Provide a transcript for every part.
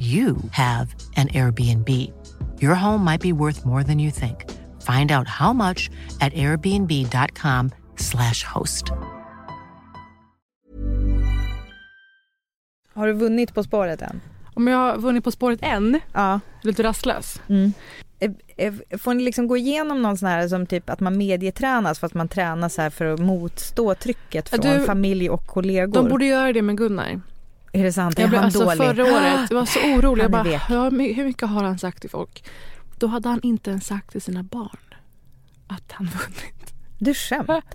you have an Airbnb. Your home might be worth more than you think. Find out how much at airbnb.com/slash host. Har du vunnit På spåret än? Om jag har vunnit På spåret än, Ja. lite rastlös. Eh, eh, Får ni liksom gå igenom någon sån här som typ att man medietränas fast man tränar så här för att motstå trycket från du- familj och kollegor? De borde göra det med Gunnar. Är det sant? Är Jag blev, han alltså, dålig? förra året, jag var så orolig. Jag bara, men hur mycket har han sagt till folk? Då hade han inte ens sagt till sina barn att han vunnit. Du skämtar?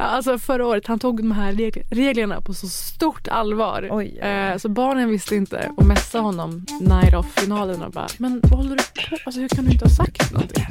Alltså förra året, han tog de här reg- reglerna på så stort allvar. Oj. Eh, så barnen visste inte och messade honom night off-finalen och bara Men vad håller du på Alltså hur kan du inte ha sagt någonting?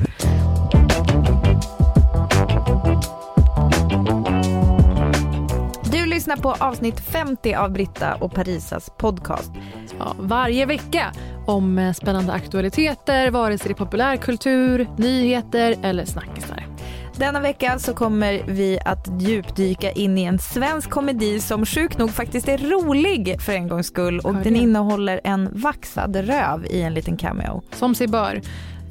Du lyssnar på avsnitt 50 av Britta och Parisas podcast. Ja, varje vecka om eh, spännande aktualiteter, vare sig det är populärkultur, nyheter eller snackisar. Denna vecka så kommer vi att djupdyka in i en svensk komedi som sjukt nog faktiskt är rolig för en gångs skull och den innehåller en vaxad röv i en liten cameo. Som sig bör.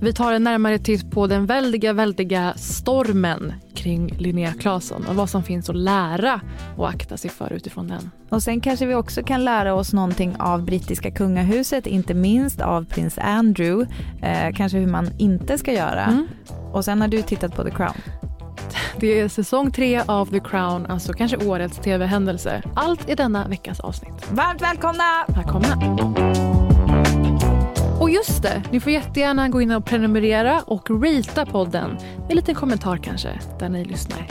Vi tar en närmare titt på den väldiga, väldiga stormen kring Linnea Claesson och vad som finns att lära och akta sig för utifrån den. Och sen kanske vi också kan lära oss någonting av brittiska kungahuset, inte minst av prins Andrew. Eh, kanske hur man inte ska göra. Mm. Och sen har du tittat på The Crown. Det är säsong tre av The Crown, alltså kanske årets tv-händelse. Allt i denna veckas avsnitt. Varmt välkomna! Välkomna! Och just det, ni får jättegärna gå in och prenumerera och ratea podden med en liten kommentar kanske, där ni lyssnar.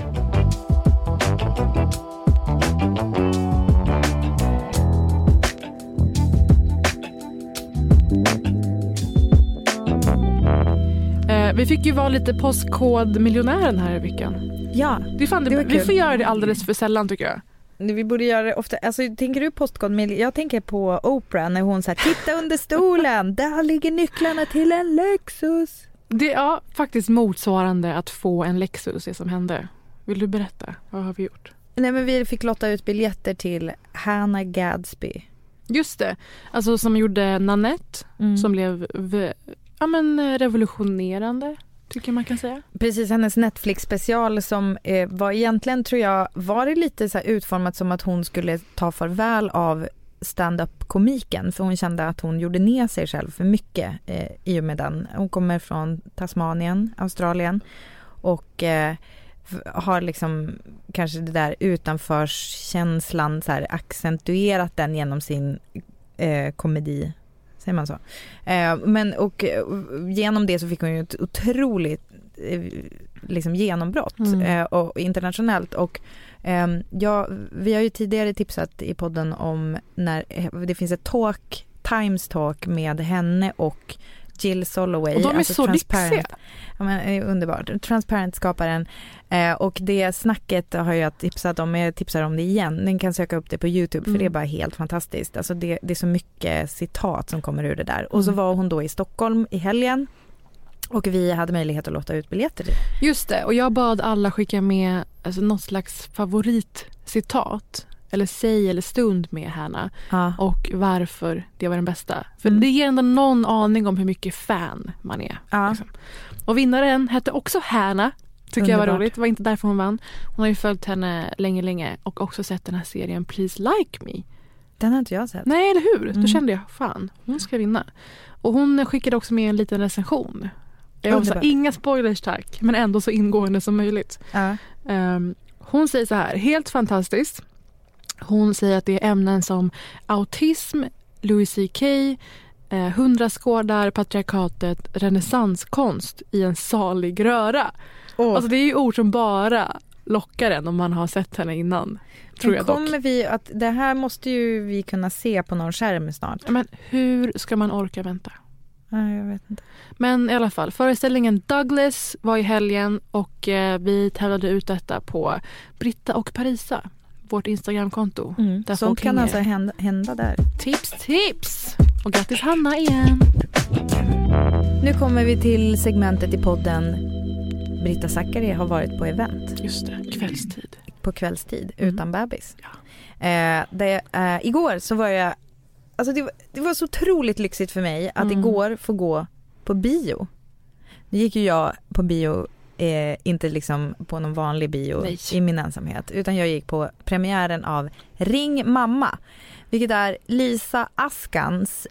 Eh, vi fick ju vara lite postkodmiljonären här i veckan. Ja, Det fan, Det det vi får göra det alldeles för sällan tycker jag. Vi borde göra det ofta. Alltså, tänker du postkod? med- Jag tänker på Oprah när hon säger titta under stolen, där ligger nycklarna till en Lexus. Det är faktiskt motsvarande att få en Lexus, det som hände. Vill du berätta? Vad har vi gjort? Nej men vi fick lotta ut biljetter till Hannah Gadsby. Just det, alltså som gjorde Nanette Mm. som blev ja, men, revolutionerande, tycker man kan säga. Precis, hennes Netflix special som eh, var egentligen tror jag, var det lite så här utformat som att hon skulle ta farväl av stand-up komiken för hon kände att hon gjorde ner sig själv för mycket eh, i och med den. Hon kommer från Tasmanien, Australien och eh, har liksom kanske det där utanförskänslan så här accentuerat den genom sin eh, komedi. Säger man så? Eh, men och eh, genom det så fick hon ju ett otroligt eh, liksom genombrott Mm. och internationellt och ehm, ja, vi har ju tidigare tipsat i podden om när det finns ett talk, Times talk med henne och Jill Soloway. Och de är alltså så Transparent. Ja, men, är underbart. Transparent-skaparen. Eh, och det snacket har jag tipsat om, jag tipsar om det igen. Ni kan söka upp det på Youtube för Mm. det är bara helt fantastiskt. Alltså det, det är så mycket citat som kommer ur det där. Och så Mm. var hon då i Stockholm i helgen. Och vi hade möjlighet att låta ut biljetter. Just det, och jag bad alla skicka med alltså, något slags favoritcitat eller säg eller stund med Hanna Ja. och varför det var den bästa. För Mm. det ger ändå någon aning om hur mycket fan man är. Ja. Liksom. Och vinnaren hette också Hanna. Tycker jag var roligt. Det var inte därför hon vann. Hon har ju följt henne länge, länge och också sett den här serien Please Like Me. Den har inte jag sett. Nej, eller hur? Mm. Då kände jag, fan, hon ska vinna. Och hon skickade också med en liten recension. Jag Underbart. inga spoilers tack, men ändå så ingående som möjligt. Ja. Ehm, hon säger så här, helt fantastiskt. Hon säger att det är ämnen som autism, Louis CK, eh, hundraskådar, patriarkatet, renässanskonst i en salig röra. Åh. Alltså det är ju ord som bara lockar en om man har sett henne innan. Tror Men jag dock. kommer vi att, det här måste ju vi kunna se på någon skärm snart. Men hur ska man orka vänta? Nej, jag vet inte. Men i alla fall, föreställningen Douglas var i helgen och eh, vi tävlade ut detta på Britta och Parisa, vårt Instagramkonto. Mm. Sånt kan alltså hända, hända där. Tips, tips! Och grattis Hanna igen! Nu kommer vi till segmentet i podden Britta Zackari har varit på event Just det, kvällstid. på kvällstid Mm. utan bebis. Ja. Eh, det, eh, igår så var jag, alltså det, var- det var så otroligt lyxigt för mig att Mm. igår få gå på bio. Nu gick ju jag på bio, eh, inte liksom på någon vanlig bio Nej. i min ensamhet, utan jag gick på premiären av Ring mamma, vilket är Lisa Askans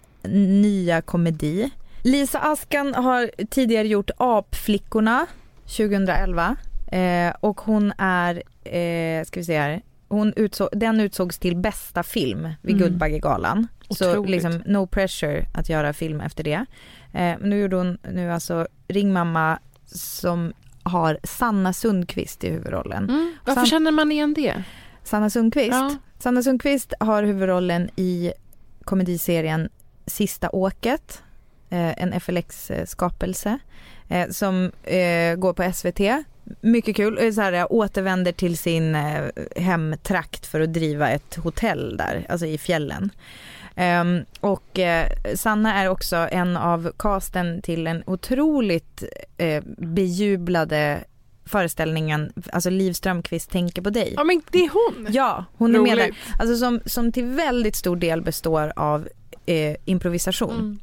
nya komedi. Lisa Askan har tidigare gjort Apflickorna 2011 eh, och hon är, eh, ska vi se här, hon utså, den utsågs till bästa film vid Mm. Guldbaggegalan. Så liksom no pressure att göra film efter det. Eh, nu gjorde hon nu alltså Ring mamma som har Sanna Sundqvist i huvudrollen. Mm. Varför Sam- känner man igen det? Sanna Sundqvist. Ja. Sanna Sundqvist har huvudrollen i komediserien Sista åket, eh, en FLX-skapelse eh, som eh, går på SVT. Mycket kul, så här, återvänder till sin hemtrakt för att driva ett hotell där, alltså i fjällen. Ehm, och eh, Sanna är också en av casten till en otroligt eh, bejublade föreställningen, alltså Liv Strömquist tänker på dig. Ja men det är hon! Ja, hon är med där. Roligt. Alltså som, som till väldigt stor del består av eh, improvisation. Mm.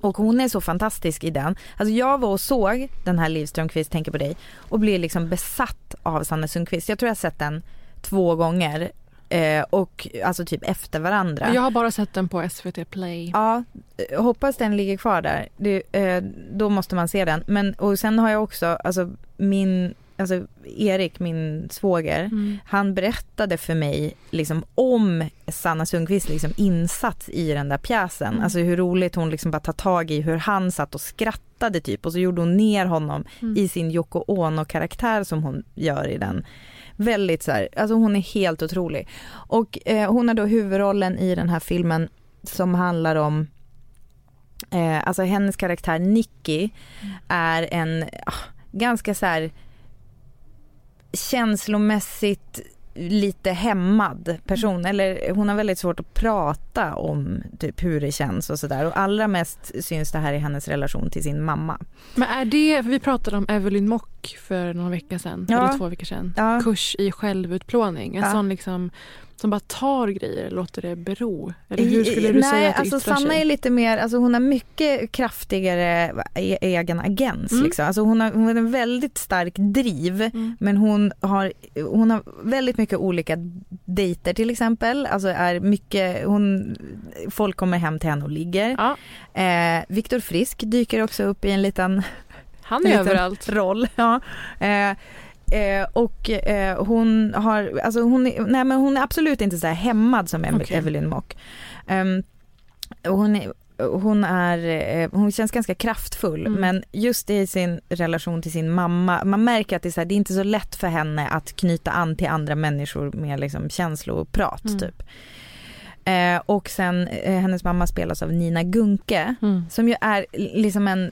Och hon är så fantastisk i den. Alltså jag var och såg den här Liv Strömquist tänker på dig och blev liksom besatt av Sanna Sundqvist. Jag tror jag har sett den två gånger eh, och alltså typ efter varandra. Jag har bara sett den på SVT Play. Ja, eh, hoppas den ligger kvar där. Det, eh, då måste man se den. Men och sen har jag också, alltså min, alltså Erik, min svåger, Mm. han berättade för mig liksom om Sanna Sundqvist liksom insats i den där pjäsen. Mm. Alltså hur roligt hon liksom bara tar tag i hur han satt och skrattade typ och så gjorde hon ner honom Mm. i sin Yoko Ono karaktär som hon gör i den. Väldigt så här, alltså hon är helt otrolig. Och eh, hon har då huvudrollen i den här filmen som handlar om Eh, alltså hennes karaktär Nicky är en ah, ganska så här känslomässigt lite hämmad person eller hon har väldigt svårt att prata om typ hur det känns och sådär och allra mest syns det här i hennes relation till sin mamma. Men är det, för vi pratade om Evelyn Mock för några veckor sedan, Ja. eller två veckor sedan. Ja. Kurs i självutplåning. En Ja. sån liksom som bara tar grejer låter det bero. Eller hur skulle du Nej, säga att det alltså Sanna sig? är lite mer, alltså hon har mycket kraftigare e- egen agens Mm. liksom. Alltså hon har, hon har en väldigt stark driv Mm. men hon har, hon har väldigt mycket olika dejter till exempel. Alltså är mycket, hon, folk kommer hem till henne och ligger. Ja, Eh, Viktor Frisk dyker också upp i en liten han är överallt. roll. Ja. Eh, eh, och eh, hon har, alltså hon är, nej men hon är absolut inte så här hämmad som Okej. Evelyn Mock. Och hon är, hon är, eh, hon känns ganska kraftfull Mm. men just i sin relation till sin mamma, man märker att det är, så här, det är inte så lätt för henne att knyta an till andra människor med liksom känsloprat Mm. typ. Eh, och sen eh, hennes mamma spelas av Nina Gunke Mm. som ju är liksom en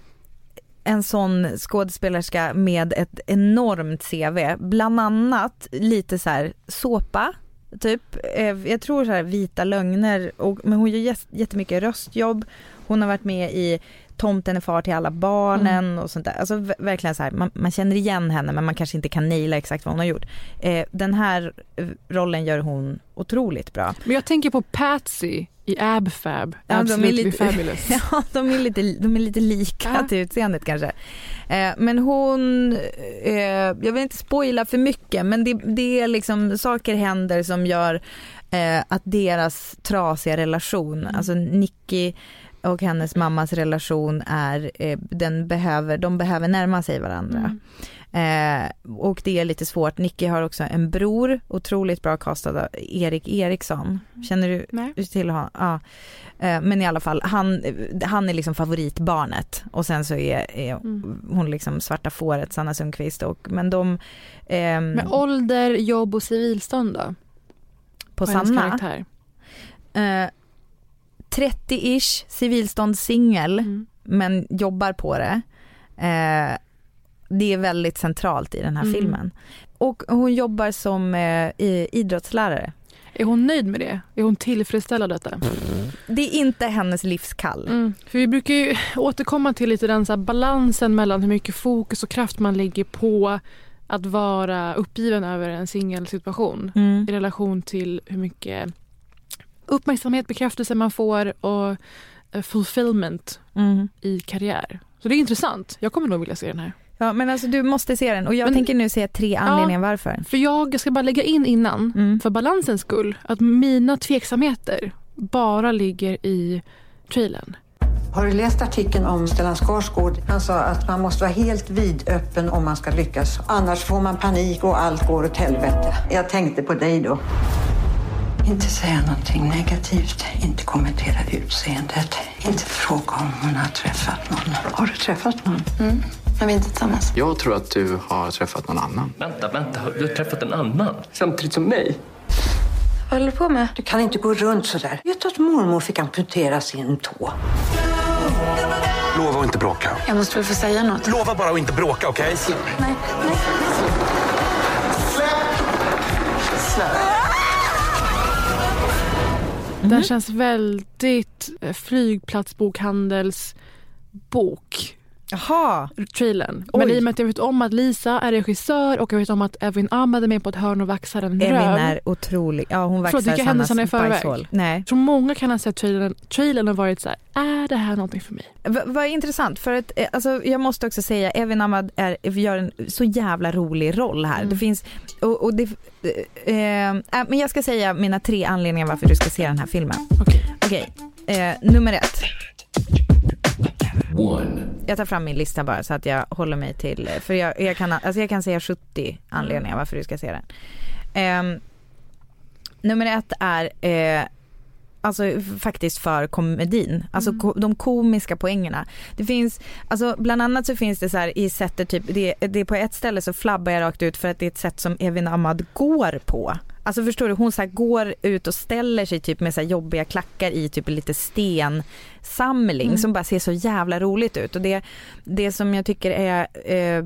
en sån skådespelerska med ett enormt CV, bland annat lite så här såpa, typ, eh, jag tror så här vita lögner, och, men hon gör jät- jättemycket röstjobb, hon har varit med i Tomten är far till alla barnen och sånt där. Alltså verkligen så här, man, man känner igen henne men man kanske inte kan naila exakt vad hon har gjort. Eh, den här eh, rollen gör hon otroligt bra. Men jag tänker på Patsy i Ab Fab. Ja, de är Absolutely lite- Fabulous. Ja, de är lite, de är lite lika Ja. till utseendet kanske. Eh, men hon, eh, jag vill inte spoila för mycket men det, det är liksom saker händer som gör eh, att deras trasiga relation, Mm. alltså Nicky och hennes mammas relation är, eh, den behöver, de behöver närma sig varandra. Mm. Eh, och det är lite svårt. Nicky har också en bror, otroligt bra castad av Erik Eriksson. Känner du Nej. till honom? Ja. Eh, men i alla fall, han, han är liksom favoritbarnet och sen så är, är Mm. hon liksom svarta fåret, Sanna Sundqvist och, men de ehm, Med ålder, jobb och civilstånd då? på hennes Sanna, eh, 30-ish, civilstånd singel, Mm. men jobbar på det. Eh, det är väldigt centralt i den här Mm. filmen. Och hon jobbar som eh, idrottslärare. Är hon nöjd med det? Är hon tillfredsställd av detta? Det är inte hennes livskall. Mm. För vi brukar ju återkomma till lite den så balansen mellan hur mycket fokus och kraft man lägger på att vara uppgiven över en singelsituation Mm. i relation till hur mycket uppmärksamhet, bekräftelse man får och eh, fulfillment Mm. i karriär. Så det är intressant. Jag kommer nog vilja se den här. Ja men alltså du måste se den och jag Men- tänker nu säga tre anledningar varför. För jag ska bara lägga in innan, Mm. för balansens skull, att mina tveksamheter bara ligger i trailern. Har du läst artikeln om Stellan Skarsgård? Han sa att man måste vara helt vidöppen om man ska lyckas. Annars får man panik och allt går åt helvete. Jag tänkte på dig då. Inte säga någonting negativt, inte kommentera utseendet, inte fråga om hon har träffat någon. Har du träffat någon? Men vi är inte tillsammans. Jag tror att du har träffat någon annan. Vänta, vänta. Du har träffat en annan? Samtidigt som mig? Vad håller du på med? Du kan inte gå runt sådär. Vet du att mormor fick amputera sin tå? Lova att inte bråka. Jag måste väl få säga något? Lova bara att inte bråka, okej? Nej, nej. Den känns väldigt eh, flygplatsbokhandelsbok. Jaha, trailern. Men Oj. i och med att jag vet om att Lisa är regissör och jag vet om att Evin Ahmad är med på ett hörn och vaxar en Evin röv. är otrolig. Ja hon vaxar Sannas händelser i förväg? Nej. Tror många kan ha sett trailern, trailern och varit så här, är det här någonting för mig? V- vad intressant för att eh, alltså, jag måste också säga Evin Ahmad är, gör en så jävla rolig roll här. Mm. Det finns, och, och det, eh, äh, men jag ska säga mina tre anledningar varför du ska se den här filmen. Okej. Okej, eh, nummer ett. One. Jag tar fram min lista bara så att jag håller mig till, för jag, jag, kan, alltså jag kan säga 70 anledningar varför du ska se den. Ehm, nummer ett är eh, Alltså faktiskt för komedin, alltså ko- de komiska poängerna. Det finns, alltså bland annat så finns det så här i sättet typ, det, det är på ett ställe så flabbar jag rakt ut för att det är ett sätt som Evin Ahmad går på. Alltså förstår du, hon så går ut och ställer sig typ med så jobbiga klackar i typ lite stensamling Mm. som bara ser så jävla roligt ut. Och det, det som jag tycker är eh,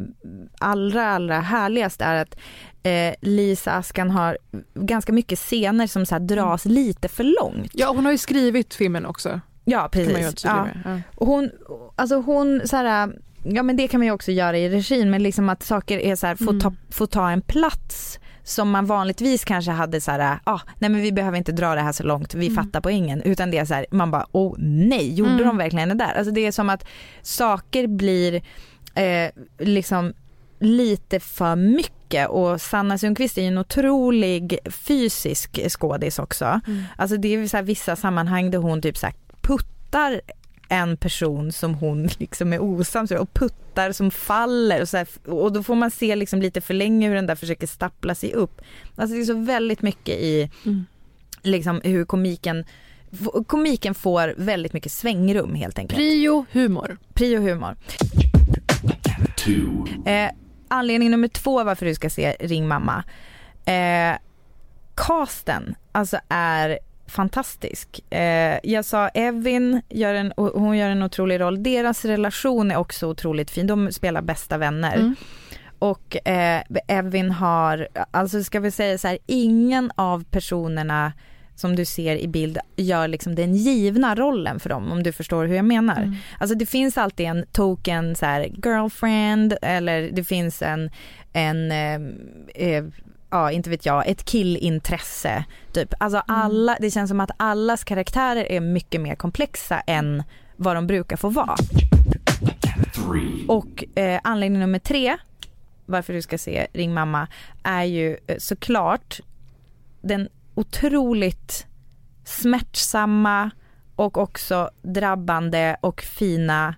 allra allra härligast är att eh, Lisa Askan har ganska mycket scener som så dras lite för långt. Ja, hon har ju skrivit filmen också. Ja precis. Ja. Ja. Och hon, alltså hon så här, ja men det kan man ju också göra i regin men liksom att saker är så här, får, Mm. ta, får ta en plats som man vanligtvis kanske hade så här, ah, nej men vi behöver inte dra det här så långt, vi Mm. fattar poängen. Utan det är så här, man bara, oh nej, gjorde Mm. de verkligen det där? Alltså det är som att saker blir eh, liksom lite för mycket och Sanna Sundqvist är ju en otrolig fysisk skådis också. Mm. Alltså det är så här vissa sammanhang där hon typ så här puttar en person som hon liksom är osams med och puttar som faller och, så här, och då får man se liksom lite för länge hur den där försöker stappla sig upp. Alltså det är så väldigt mycket i Mm. liksom hur komiken Komiken får väldigt mycket svängrum helt enkelt. Prio, humor. Prio humor. Eh, anledning nummer två varför du ska se Ring mamma. Eh, casten alltså är fantastisk. Eh, jag sa Evin, gör en, hon gör en otrolig roll. Deras relation är också otroligt fin. De spelar bästa vänner. Mm. Och eh, Evin har, alltså ska vi säga så här, ingen av personerna som du ser i bild gör liksom den givna rollen för dem om du förstår hur jag menar. Mm. Alltså det finns alltid en token så här girlfriend eller det finns en, en eh, eh, ja inte vet jag, ett killintresse typ. Alltså alla, det känns som att allas karaktärer är mycket mer komplexa än vad de brukar få vara. Three. Och eh, anledning nummer tre varför du ska se Ring mamma är ju eh, såklart den otroligt smärtsamma och också drabbande och fina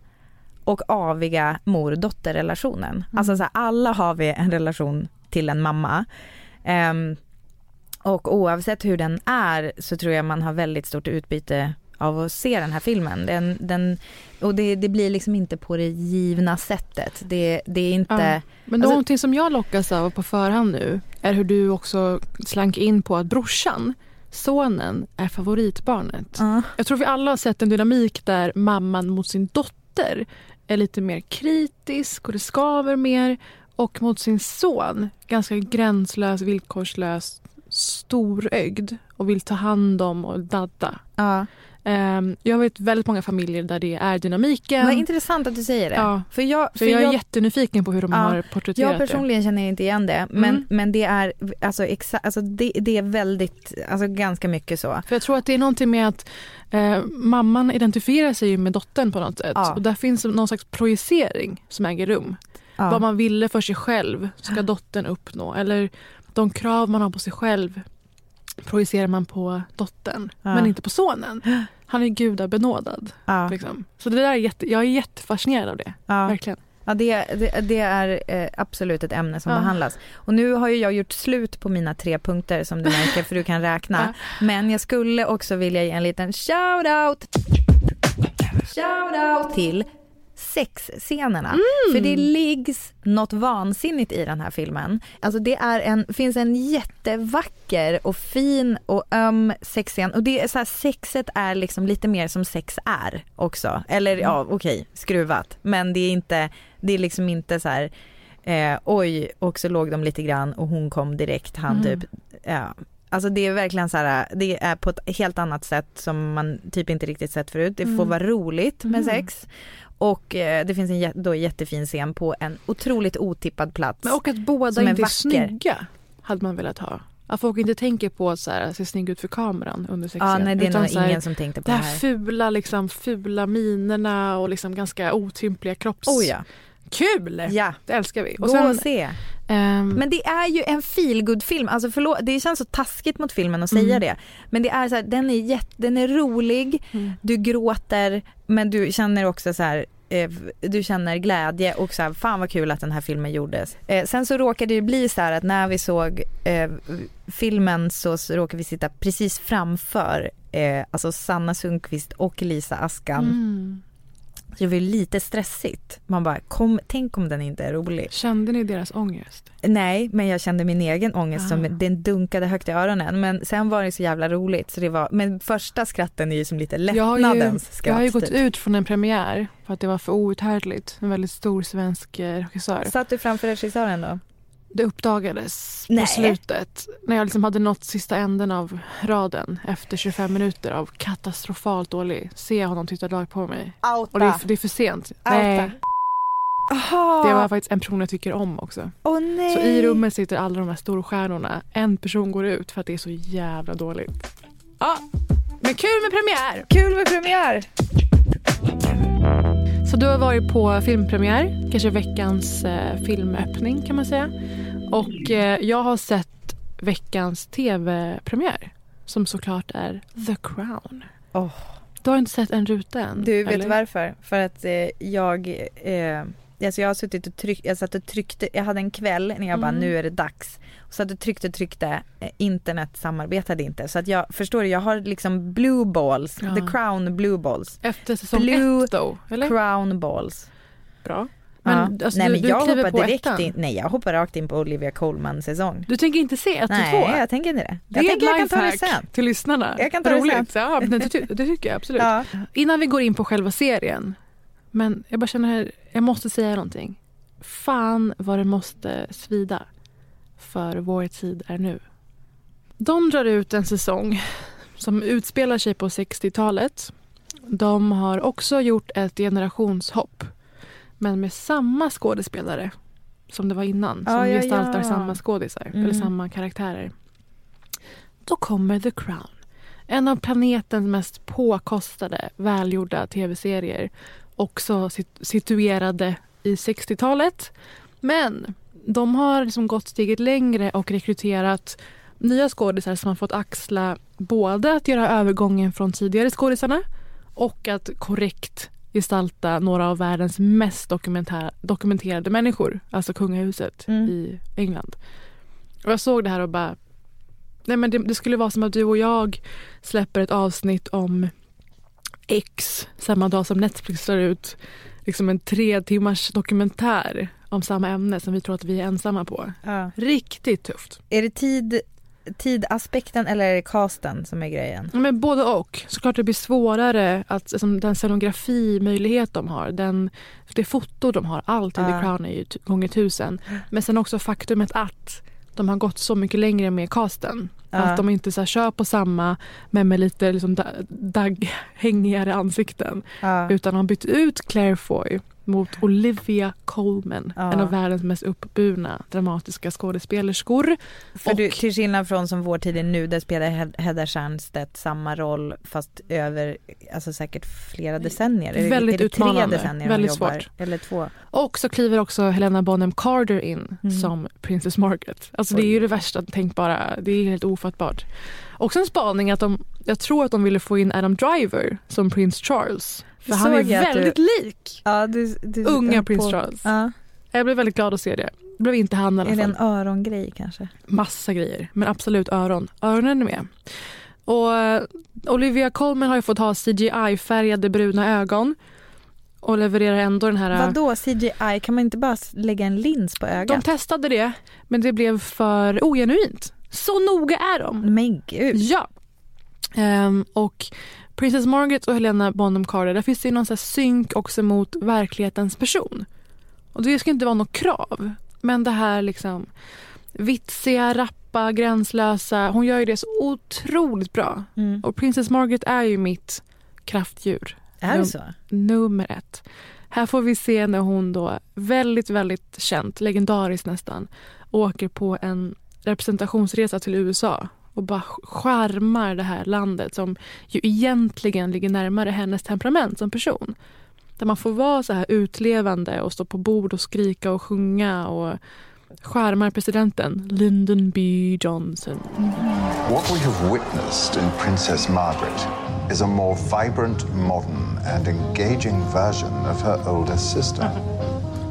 och aviga mor-dotter-relationen. Mm. Alltså så här, alla har vi en relation till en mamma. Ehm, och oavsett hur den är så tror jag man har väldigt stort utbyte av att se den här filmen. Den, den, och det, det blir liksom inte på det givna sättet. Det, det är inte... Ja. Men Alltså- någonting som jag lockas av på förhand nu är hur du också slank in på att brorsan, sonen, är favoritbarnet. Ja. Jag tror vi alla har sett en dynamik där mamman mot sin dotter är lite mer kritisk och det skaver mer. Och mot sin son ganska gränslös, villkorslös, storögd och vill ta hand om och dadda. Ja. Ehm, jag vet väldigt många familjer där det är dynamiken. Vad intressant att du säger det. Ja. För jag, Så för jag är jag, jättenyfiken på hur de Ja, har porträtterat jag personligen känner inte igen det. Men, Mm. men det är alltså, exa, alltså det, det är väldigt, alltså ganska mycket så. det. För jag tror att det är någonting med att eh, mamman identifierar sig med dottern på något sätt. Ja. Och där finns någon slags projicering som äger rum. Ja. Vad man ville för sig själv ska dottern uppnå. Eller de krav man har på sig själv projicerar man på dottern. Ja. Men inte på sonen. Han är gudabenådad. ja. Liksom. Så det där är jätte, jag är jättefascinerad av det. Ja. Verkligen. Ja, det, det, det är eh, absolut ett ämne som Ja. behandlas. Och nu har ju jag gjort slut på mina tre punkter som du märker för du kan räkna. Men jag skulle också vilja ge en liten shout-out shout-out till sexscenerna. För det liggs något vansinnigt i den här filmen. Alltså det är en, finns en jättevacker och fin och öm sexscen. Och det är så här, sexet är liksom lite mer som sex är också. Eller ja, okej, skruvat. Men det är inte, det är liksom inte så här eh, oj, och så låg de lite grann och hon kom direkt, han Mm. typ. Ja. Alltså det är verkligen så här, det är på ett helt annat sätt som man typ inte riktigt sett förut. Det får Mm. vara roligt med Mm. sex. Och eh, det finns en då jättefin scen på en otroligt otippad plats. Men och att båda Som är inte är vacker. snygga hade man velat ha. Att folk inte tänker på att så här, se snygg ut för kameran under sexscen. ja, nej det är utan nog här, ingen som tänkte på Det det här här. fula, liksom, fula minerna och liksom ganska otympliga kropps... Oh ja. Kul! Ja, Det älskar vi. gå Och sen, och se. ehm, Men det är ju en feelgood film alltså förlåt, det känns så taskigt mot filmen att säga Mm. det. Men det är så här, den är, jätte, den är rolig, Mm. du gråter men du känner också så här eh, du känner glädje och så här, fan vad kul att den här filmen gjordes. Eh, sen så råkade det bli så här att när vi såg eh, filmen så, så råkade vi sitta precis framför eh, alltså Sanna Sundqvist och Lisa Askan. mm. Så det var lite stressigt. Man bara, kom, tänk om den inte är rolig. Kände ni deras ångest? Nej, men jag kände min egen ångest Ah. som den dunkade högt i öronen. Men sen var det så jävla roligt. Så det var, men första skratten är ju som lite lättnadens skratt. jag har ju gått typ. ut från en premiär för att det var för outhärdligt. En väldigt stor svensk eh, regissör. Satt du framför regissören då? Det uppdagades Nej. på slutet när jag liksom hade nått sista änden av raden efter 25 minuter av katastrofalt dålig. Se honom titta rakt på mig. Och det är, det är för sent. Nej, Aha. det var faktiskt en person jag tycker om också. Nej. Så i rummet sitter alla de här storstjärnorna. En person går ut för att det är så jävla dåligt. Ja, men kul med premiär! Kul med premiär. Så du har varit på filmpremiär, kanske veckans eh, filmöppning kan man säga. Och eh, jag har sett veckans tv-premiär som såklart är The Crown. Åh. Du har inte sett en ruta än? Du vet eller? varför? För att eh, jag, eh, alltså jag har suttit och tryckt, jag satt och tryckte, jag hade en kväll när jag bara Mm. nu är det dags. Och satt och tryckte tryckte, eh, internet samarbetade inte. Så att jag, förstår du, jag har liksom blue balls, Ja. the crown blue balls. Efter säsong Blue ett då? Eller? Crown balls. Bra. Men, Men, alltså, nej du- men du jag hoppar direkt ettan. in, nej jag hoppar rakt in på Olivia Colman säsong. Du tänker inte se ett och Nej två? jag tänker inte det. Det jag är tänker jag kan ett ta det lifehack sen. till lyssnarna. Jag kan ta det Roligt. Ja, men det, det tycker jag absolut. Ja. Innan vi går in på själva serien. Men jag bara känner här, jag måste säga någonting. Fan vad det måste svida. För vår tid är nu. De drar ut en säsong som utspelar sig på 60-talet. De har också gjort ett generationshopp. Men med samma skådespelare som det var innan. Som Ja, ja, gestaltar ja. samma skådisar. Mm. Eller samma karaktärer. Då kommer The Crown. En av planetens mest påkostade, välgjorda tv-serier. Också sit- situerade i 60-talet. Men de har liksom gått steget längre och rekryterat nya skådisar som har fått axla både att göra övergången från tidigare skådisarna och att korrekt gestalta några av världens mest dokumenterade människor, alltså kungahuset Mm. i England. Och jag såg det här och bara, nej men det, det skulle vara som att du och jag släpper ett avsnitt om X samma dag som Netflix drar ut liksom en tre timmars dokumentär om samma ämne som vi tror att vi är ensamma på. Ja. Riktigt tufft. Är det tid, tidaspekten eller är det casten som är grejen? Ja, Men både och. Såklart det blir svårare att alltså, den scenografimöjlighet de har, den, det foto de har, allt i Ja. The Crown är ju gånger tusen. Men sen också faktumet att de har gått så mycket längre med casten. Ja. Att de inte så här, kör på samma men med lite liksom, da- dagghängigare ansikten. Ja. Utan har bytt ut Claire Foy mot Olivia Colman. Ja. En av världens mest uppburna dramatiska skådespelerskor. För Och- du, till skillnad från som Vår tid är nu, där spelar Hed- Hedda Stiernstedt samma roll fast över, alltså säkert flera decennier. Väldigt är utmanande. Decennier Väldigt jobbar? svårt. Eller två? Och så kliver också Helena Bonham Carter in Mm. som Princess Margaret. Alltså det är ju det värsta tänkbara. Det är helt ofattbart. Också en spaning att de, jag tror att de ville få in Adam Driver som Prins Charles. För han är att du- väldigt lik Ja, du, du, unga på- Prins Charles. Ja. Jag blev väldigt glad att se det. Det blev inte han i alla Är det fall. en örongrej kanske? Massa grejer, men absolut öron. Öronen är med. Och eh, Olivia Colman har ju fått ha CGI-färgade bruna ögon och levererar ändå den här... Vadå CGI? Kan man inte bara lägga en lins på ögat? De testade det, men det blev för ogenuint. Så noga är de. Men gud. Ja. Ehm, och Princess Margaret och Helena Bonham Carter, där finns det ju någon synk också mot verklighetens person. Och det ska inte vara något krav. Men det här liksom vitsiga, rappa, gränslösa. Hon gör ju det så otroligt bra. Mm. Och Princess Margaret är ju mitt kraftdjur. Är det så? Nummer ett. Här får vi se när hon då väldigt, väldigt känt, legendariskt nästan, åker på en representationsresa till USA och bara skärmar det här landet som ju egentligen ligger närmare hennes temperament som person. Där man får vara så här utlevande och stå på bord och skrika och sjunga och skärmar presidenten Lyndon B Johnson. What we have witnessed in Princess Margaret is a more vibrant, modern, and engaging version of her older sister.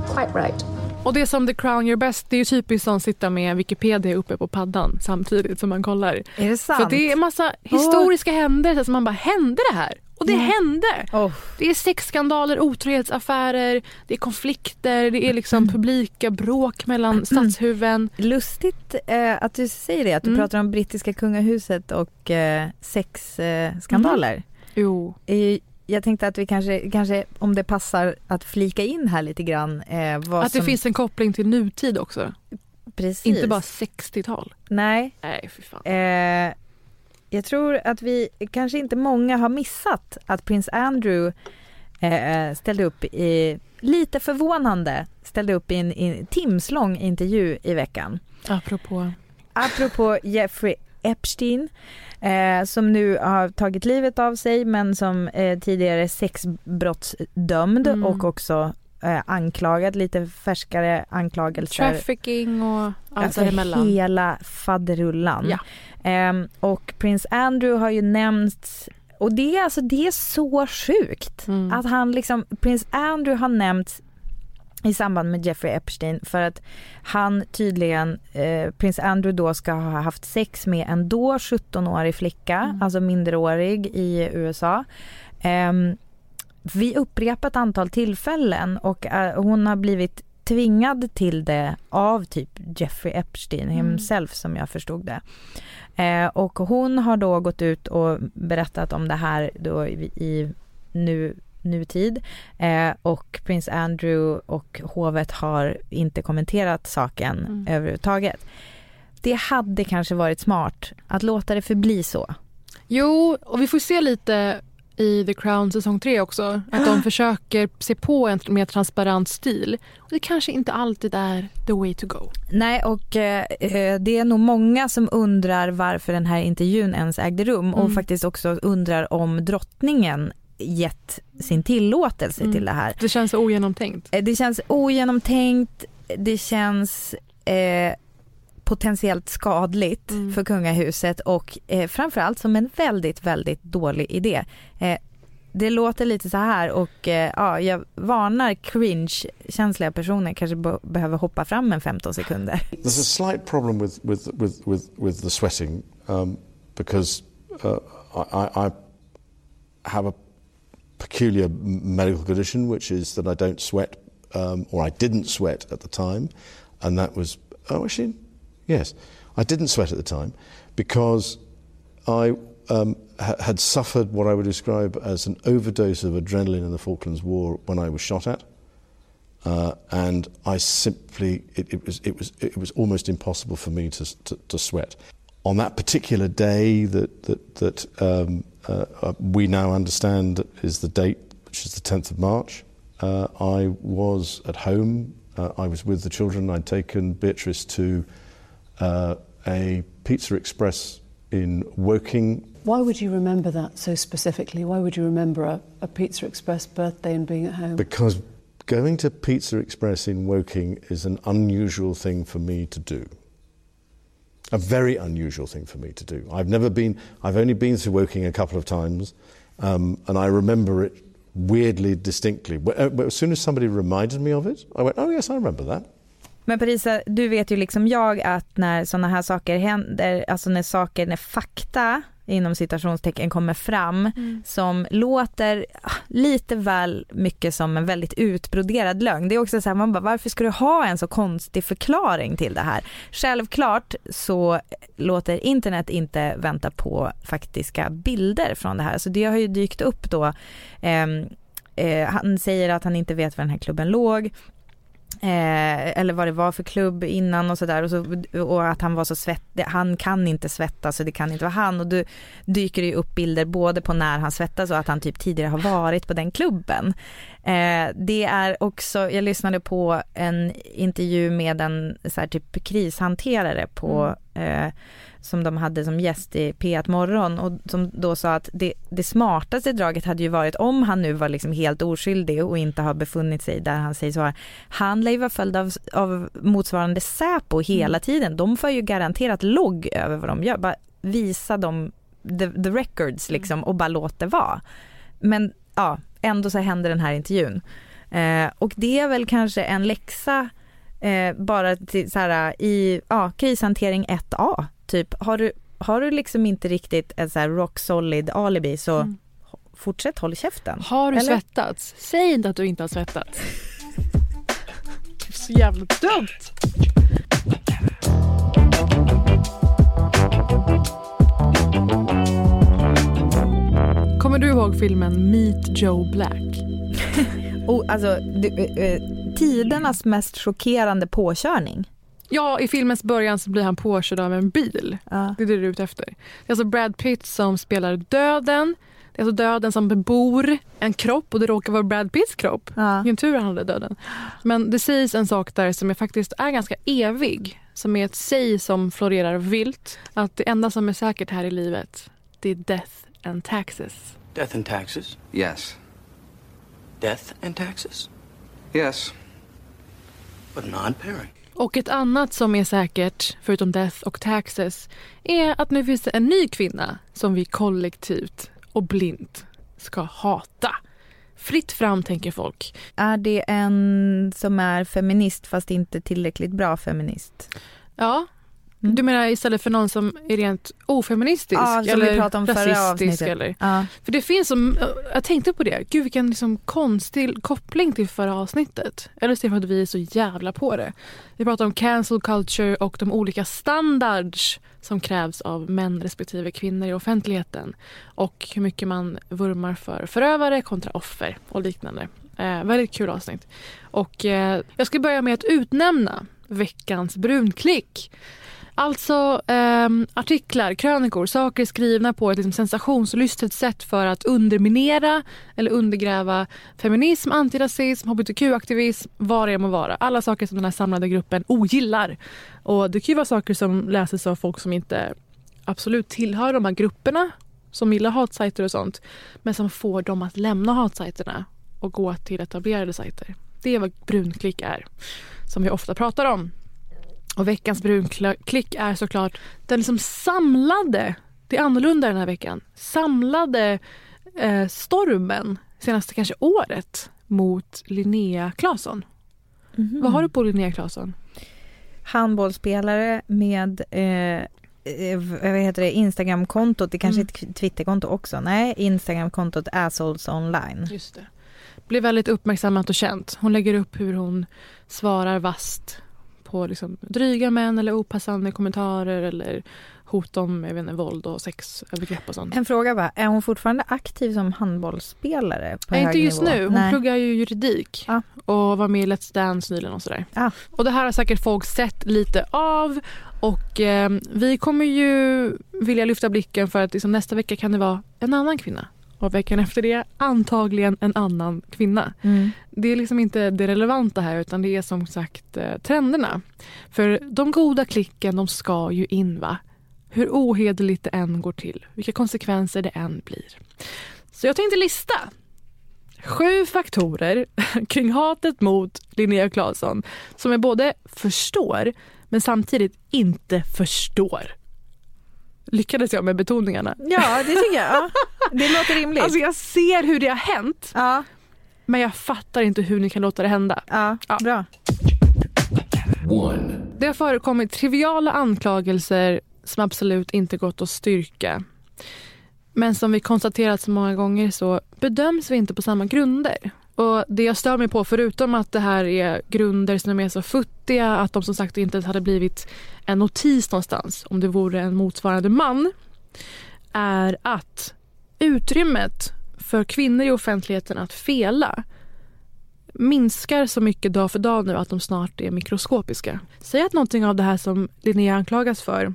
Quite right. Och det som The Crown gör bäst det är ju typiskt som sitta med Wikipedia uppe på paddan samtidigt som man kollar. Är det sant? För det är en massa historiska händelser som man bara, hände det här? Och det Mm. hände! Oh. Det är sexskandaler, otrohetsaffärer, det är konflikter, det är liksom Mm. publika bråk mellan stadshuvuden. Lustigt eh, att du säger det, att du Mm. pratar om brittiska kungahuset och eh, sexskandaler. Eh. Jo. Jag tänkte att vi kanske, kanske, om det passar att flika in här lite grann. Eh, Att det som, finns en koppling till nutid också. precis. Inte bara 60-tal. Nej, Nej, fy fan. Eh, jag tror att vi, kanske inte många har missat att prins Andrew eh, ställde upp i, lite förvånande, ställde upp i en, i en timslång intervju i veckan. Apropå. Apropå Jeffrey Epstein eh, som nu har tagit livet av sig men som eh, tidigare sexbrottsdömd Mm. och också eh, anklagad, lite färskare anklagelser. Trafficking och allt Alltså däremellan. hela faderullan. Ja. Ehm, och prins Andrew har ju nämnts och det är alltså det är så sjukt Mm. att han liksom, prins Andrew har nämnts i samband med Jeffrey Epstein för att han tydligen, eh, prins Andrew då ska ha haft sex med en då 17-årig flicka, Mm. alltså minderårig i USA. Ehm, vid upprepat antal tillfällen och eh, hon har blivit tvingad till det av typ Jeffrey Epstein Mm. himself som jag förstod det. Eh, och hon har då gått ut och berättat om det här då i, i nu, nutid eh, och prins Andrew och hovet har inte kommenterat saken Mm. överhuvudtaget. Det hade kanske varit smart att låta det förbli så. Jo, och vi får se lite i The Crown säsong 3 också. Att de försöker se på en mer transparent stil. Och det kanske inte alltid är the way to go. Nej, och eh, eh, det är nog många som undrar varför den här intervjun ens ägde rum och Mm. faktiskt också undrar om drottningen gett sin tillåtelse Mm. till det här. Det känns ogenomtänkt. Eh, Det känns ogenomtänkt, det känns eh, potentiellt skadligt Mm. för kungahuset och eh, framförallt som en väldigt, väldigt dålig idé. Eh, det låter lite så här och eh, ja, jag varnar cringe-känsliga personer kanske be- behöver hoppa fram en 15 sekunder. There's a slight problem with, with, with, with, with the sweating um, because uh, I, I have a peculiar medical condition, which is that I don't sweat, um, or I didn't sweat at the time, and that was oh actually yes, I didn't sweat at the time because I um, ha- had suffered what I would describe as an overdose of adrenaline in the Falklands War when I was shot at. Uh, and I simply, it, it, was, it, was, it was almost impossible for me to, to, to sweat. On that particular day that, that, that um, uh, uh, we now understand is the date, which is the 10th of March, uh, I was at home. Uh, I was with the children. I'd taken Beatrice to uh, a Pizza Express in Woking Why would you remember that so specifically? Why would you remember a, a Pizza Express birthday and being at home? Because going to Pizza Express in Woking is an unusual thing for me to do. A very unusual thing for me to do. I've never been, I've only been to Woking a couple of times, um, and I remember it weirdly distinctly. But, uh, but as soon as somebody reminded me of it, I went, oh yes, I remember that. Men Parisa, du vet ju liksom jag att när sådana här saker händer, alltså när saker, när fakta inom citationstecken kommer fram som låter ah, lite väl mycket som en väldigt utbroderad lögn. Det är också så här, man bara, varför ska du ha en så konstig förklaring till det här? Självklart så låter internet inte vänta på faktiska bilder från det här. Så det har ju dykt upp då. ehm, eh, han säger att han inte vet var den här klubben låg. Eh, eller vad det var för klubb innan och sådär. Och, så, och att han var så svettig, han kan inte svettas så det kan inte vara han. Och då dyker det ju upp bilder både på när han svettas och att han typ tidigare har varit på den klubben. Eh, det är också, jag lyssnade på en intervju med en så här, typ krishanterare på eh, som de hade som gäst i P1 Morgon och som då sa att det, det smartaste draget hade ju varit om han nu var liksom helt oskyldig och inte har befunnit sig där han sägs vara. Han lär ju vara följd av, av motsvarande Säpo hela tiden. De får ju garanterat logg över vad de gör. Bara visa dem the, the records liksom och bara låt det vara. Men ja, ändå så händer den här intervjun. Eh, och det är väl kanske en läxa eh, bara till så här i ja, krishantering 1A typ. Har du, har du liksom inte riktigt ett så här rock solid alibi så Mm. fortsätt håll käften. Har du Eller? svettats? Säg inte att du inte har svettats. Det är så jävla dumt. Kommer du ihåg filmen Meet Joe Black? Och, alltså, du, eh, eh, tidernas mest chockerande påkörning. Ja, i filmens början så blir han påkörd av en bil. Ja. Det är det du är ute efter. Det är alltså Brad Pitt som spelar döden. Det är alltså döden som bebor en kropp och det råkar vara Brad Pitts kropp. Ja. Vilken tur han hade döden. Men det sägs en sak där som är faktiskt är ganska evig. Som är ett säg som florerar vilt. Att det enda som är säkert här i livet, det är death and taxes. Death and taxes? Yes. Death and taxes? Yes. But non-pairing. Och ett annat som är säkert, förutom death och taxes, är att nu finns det en ny kvinna som vi kollektivt och blint ska hata. Fritt fram, tänker folk. Är det en som är feminist fast inte tillräckligt bra feminist? Ja. Mm. Du menar istället för någon som är rent ofeministisk? Ja, eller rasistisk? Eller? Ja. För det finns som, jag tänkte på det, gud vilken liksom konstig koppling till förra avsnittet. Eller så är det för att vi är så jävla på det. Vi pratar om cancel culture och de olika standards som krävs av män respektive kvinnor i offentligheten. Och hur mycket man vurmar för förövare kontra offer och liknande. Eh, väldigt kul avsnitt. Och eh, jag ska börja med att utnämna veckans brunklick. Alltså ehm, artiklar, krönikor, saker skrivna på ett liksom, sensationslystet sätt för att underminera eller undergräva feminism, antirasism, hbtq-aktivism, vad det än må vara. Alla saker som den här samlade gruppen ogillar. Och det kan ju vara saker som läses av folk som inte absolut tillhör de här grupperna som gillar hatsajter och sånt. Men som får dem att lämna hatsajterna och gå till etablerade sajter. Det är vad brunklick är, som vi ofta pratar om. Och veckans brunklick är såklart den liksom samlade, det är annorlunda den här veckan, samlade eh, stormen senaste kanske året mot Linnea Claesson. Mhm. Vad har du på Linnea Claesson? Handbollsspelare med eh, eh, vad heter det, Instagramkontot, det kanske är ett Twitterkonto också, nej Instagramkontot Assholes online. Just det. Blev väldigt uppmärksammat och känt. Hon lägger upp hur hon svarar vast på liksom dryga män eller opassande kommentarer eller hot om jag vet inte, våld och sexövergrepp och sånt. En fråga bara, är hon fortfarande aktiv som handbollsspelare på Nej, hög inte just nivå? nu. Hon Nej. pluggar ju juridik och var med i Let's Dance nyligen och sådär. Och det här har säkert folk sett lite av och eh, vi kommer ju vilja lyfta blicken för att liksom, nästa vecka kan det vara en annan kvinna och veckan efter det antagligen en annan kvinna. Mm. Det är liksom inte det relevanta här utan det är som sagt eh, trenderna. För de goda klicken de ska ju in va? Hur ohederligt det än går till, vilka konsekvenser det än blir. Så jag tänkte lista sju faktorer kring hatet mot Linnea Claesson som jag både förstår men samtidigt inte förstår. Lyckades jag med betoningarna? Ja, det tycker jag. Ja. Det låter rimligt. Alltså jag ser hur det har hänt. Men jag fattar inte hur ni kan låta det hända. Ja, bra. One. Det har förekommit triviala anklagelser som absolut inte gått att styrka. Men som vi konstaterat så många gånger så bedöms vi inte på samma grunder. Och Det jag stör mig på, förutom att det här är grunder som är så futtiga att de som sagt inte ens hade blivit en notis någonstans om det vore en motsvarande man, är att utrymmet för kvinnor i offentligheten att fela minskar så mycket dag för dag nu att de snart är mikroskopiska. Säg att någonting av det här som Linnea anklagas för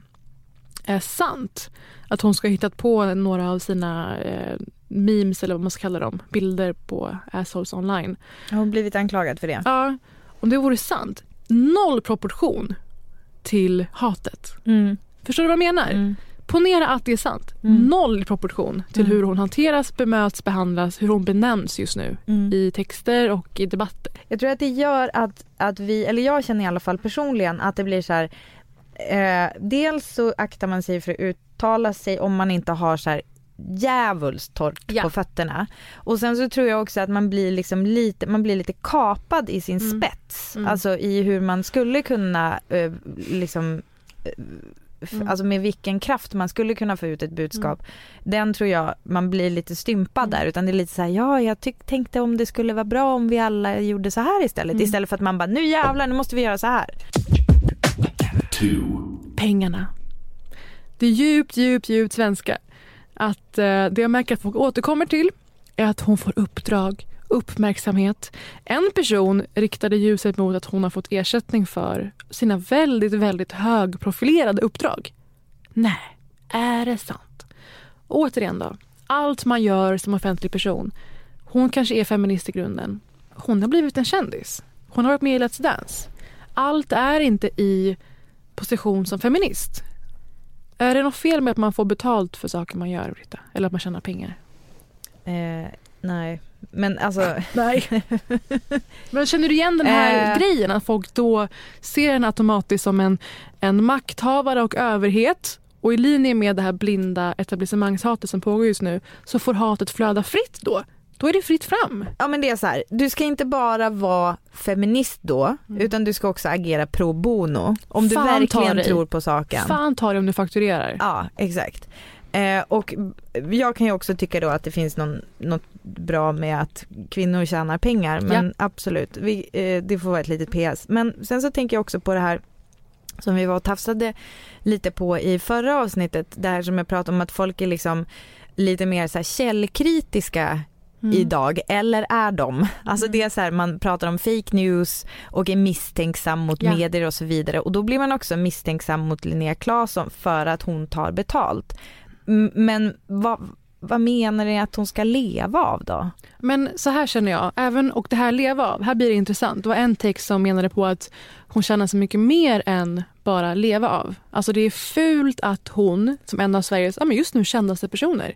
är sant. Att hon ska ha hittat på några av sina eh, memes eller vad man ska kalla dem, bilder på assholes online. Har hon blivit anklagad för det? Ja, om det vore sant. Noll proportion till hatet. Mm. Förstår du vad jag menar? Ponera att det är sant. Mm. Noll proportion till hur hon hanteras, bemöts, behandlas, hur hon benämns just nu Mm. i texter och i debatter. Jag tror att det gör att, att vi, eller jag känner i alla fall personligen att det blir så här eh, dels så aktar man sig för att uttala sig om man inte har så här djävulskt torrt på fötterna. Och sen så tror jag också att man blir liksom lite, man blir lite kapad i sin spets. Mm. Alltså i hur man skulle kunna eh, liksom eh, Mm. Alltså med vilken kraft man skulle kunna få ut ett budskap. Den tror jag man blir lite stympad där utan det är lite så här, ja jag tyck, tänkte om det skulle vara bra om vi alla gjorde så här istället. Mm. Istället för att man bara, nu jävlar nu måste vi göra så här. Two. pengarna. Det är djupt, djupt, djupt svenska. Att eh, det jag märker att folk återkommer till är att hon får uppdrag, uppmärksamhet. En person riktade ljuset mot att hon har fått ersättning för sina väldigt, väldigt högprofilerade uppdrag. Nej, är det sant? Återigen då, allt man gör som offentlig person. Hon kanske är feminist i grunden. Hon har blivit en kändis. Hon har varit med i Let's Dance. Allt är inte i position som feminist. Är det något fel med att man får betalt för saker man gör, Britta? Eller att man tjänar pengar? Eh, nej, men alltså. nej. Men känner du igen den här Eh. grejen? Att folk då ser en automatiskt som en, en makthavare och överhet. Och i linje med det här blinda etablissemangshatet som pågår just nu så får hatet flöda fritt då. Då är det fritt fram. Ja men det är så här, du ska inte bara vara feminist då utan du ska också agera pro bono. Om du Mm. Fan ta verkligen dig. tror på saken. Fan ta det om du fakturerar. Ja exakt. Eh, och jag kan ju också tycka då att det finns någon, något bra med att kvinnor tjänar pengar men Ja. absolut, vi, eh, det får vara ett litet PS. Men sen så tänker jag också på det här som vi var och tafsade lite på i förra avsnittet, det här som jag pratade om att folk är liksom lite mer så här källkritiska Mm. idag, eller är de? Alltså det är så här, man pratar om fake news och är misstänksam mot Ja. medier och så vidare och då blir man också misstänksam mot Linnea Claesson för att hon tar betalt. Men vad, vad menar ni att hon ska leva av då? Men så här känner jag, även och det här leva av, här blir det intressant. Det var en text som menade på att hon tjänar så mycket mer än bara leva av. Alltså det är fult att hon, som en av Sveriges ja, men just nu kändaste personer,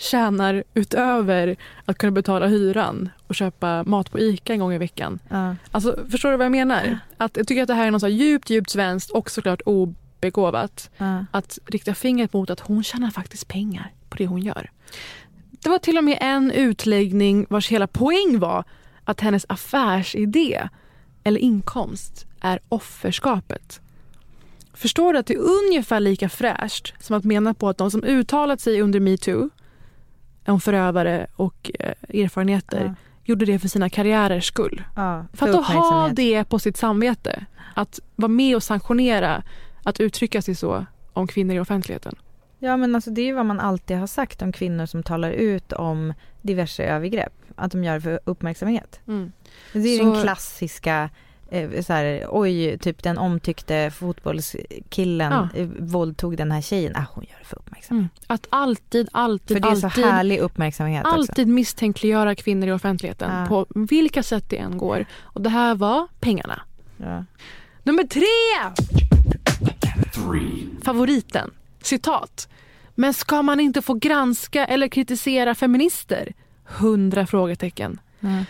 tjänar utöver att kunna betala hyran och köpa mat på ICA en gång i veckan. Ja. Alltså, förstår du vad jag menar? Att jag tycker att det här är något så djupt, djupt svenskt och såklart obegåvat. Ja. Att rikta fingret mot att hon tjänar faktiskt pengar på det hon gör. Det var till och med en utläggning vars hela poäng var att hennes affärsidé eller inkomst är offerskapet. Förstår du att det är ungefär lika fräscht som att mena på att de som uttalat sig under metoo om förövare och eh, erfarenheter Ja. gjorde det för sina karriärers skull. Ja, För att då ha det på sitt samvete. Att vara med och sanktionera att uttrycka sig så om kvinnor i offentligheten. Ja men alltså det är ju vad man alltid har sagt om kvinnor som talar ut om diverse övergrepp. Att de gör det för uppmärksamhet. Mm. Det är Så- den klassiska eh, så här, oj, typ den omtyckte fotbollskillen Ja. eh, våldtog den här tjejen. Ah, hon gör det för uppmärksamhet. Mm. Att alltid, alltid, För det är så alltid, härlig uppmärksamhet också. alltid misstänkliggöra kvinnor i offentligheten Ja. på vilka sätt det än går. Och det här var pengarna. Ja. Nummer tre! Three. Favoriten. Citat. Men ska man inte få granska eller kritisera feminister? Hundra frågetecken. Mm.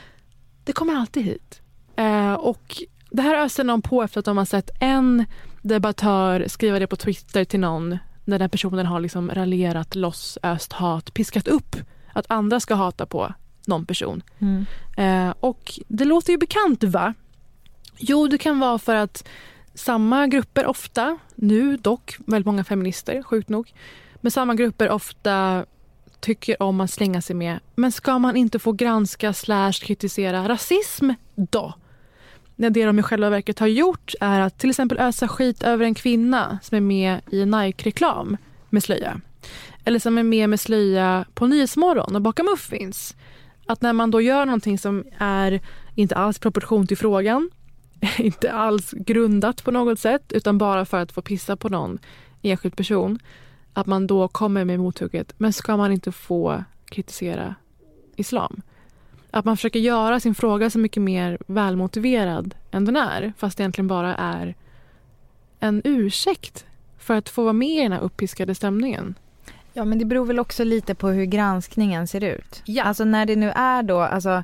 Det kommer alltid hit. Eh, och det här öser någon på efter att de har sett en debattör skriva det på Twitter till någon när den personen har liksom raljerat, loss, öst hat, piskat upp att andra ska hata på någon person. Mm. Eh, och det låter ju bekant va? Jo, det kan vara för att samma grupper ofta, nu dock väldigt många feminister, sjukt nog, men samma grupper ofta tycker om att slänga sig med men ska man inte få granska slash kritisera rasism då? När det de i själva verket har gjort är att till exempel ösa skit över en kvinna som är med i Nike-reklam med slöja. Eller som är med med slöja på Nyhetsmorgon och bakar muffins. Att när man då gör någonting som är inte alls proportion till frågan, inte alls grundat på något sätt utan bara för att få pissa på någon enskild person, att man då kommer med mothugget, men ska man inte få kritisera islam? Att man försöker göra sin fråga så mycket mer välmotiverad än den är, fast det egentligen bara är en ursäkt för att få vara med i den här uppiskade stämningen. Ja men det beror väl också lite på hur granskningen ser ut. Ja. Alltså när det nu är då, alltså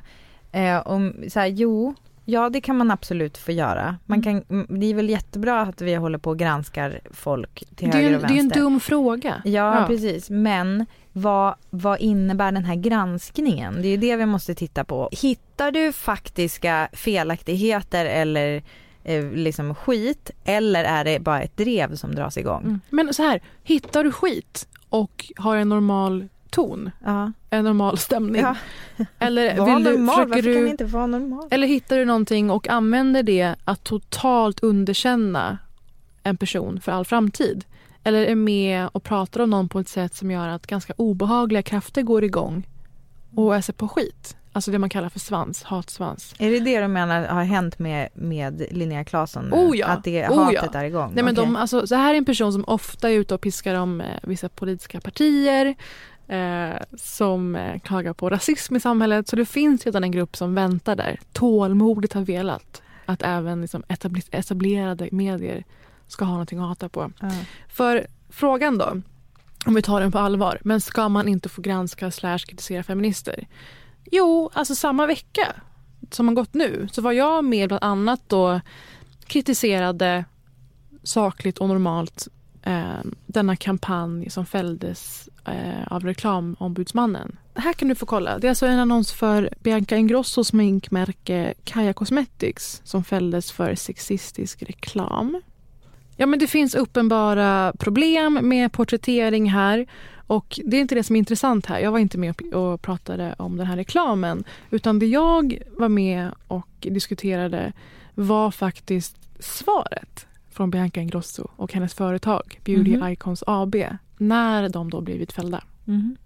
eh, om så här, jo, ja det kan man absolut få göra. Man kan, mm, det är väl jättebra att vi håller på och granskar folk till höger en, och det är en vänster. dum fråga. Ja, precis, men vad, vad innebär den här granskningen? Det är ju det vi måste titta på. Hittar du faktiska felaktigheter eller eh, liksom skit eller är det bara ett drev som dras igång? Mm. Men så här, hittar du skit och har en normal ton, Ja. en normal stämning. Ja. Eller, Var vill du, normal, varför kan du, det inte vara normal? eller hittar du någonting och använder det att totalt underkänna en person för all framtid. Eller är med och pratar om någon på ett sätt som gör att ganska obehagliga krafter går igång och är sig på skit. Alltså det man kallar för svans, hatsvans. Är det det du menar har hänt med, med Linnea Claesson? Oh ja. Att det Oh hatet ja. är igång? Nej, men Okej. de, alltså, så här är en person som ofta är ute och piskar om eh, vissa politiska partier eh, som eh, klagar på rasism i samhället. Så det finns redan en grupp som väntar där, tålmodigt har velat att även liksom, etablerade medier ska ha någonting att hata på. Ja. För frågan då, om vi tar den på allvar, men ska man inte få granska slash kritisera feminister? Jo, alltså samma vecka som har gått nu så var jag med bland annat då kritiserade sakligt och normalt eh, denna kampanj som fälldes eh, av reklamombudsmannen. Här kan du få kolla. Det är alltså en annons för Bianca Ingrossos sminkmärke Kaja Cosmetics som fälldes för sexistisk reklam. Ja, men det finns uppenbara problem med porträttering här. Och Det är inte det som är intressant här. Jag var inte med och- pratade om den här reklamen. Utan det jag var med och diskuterade var faktiskt svaret från Bianca Ingrosso och hennes företag Beauty Mhm. Icons AB när de då blivit fällda. Mhm.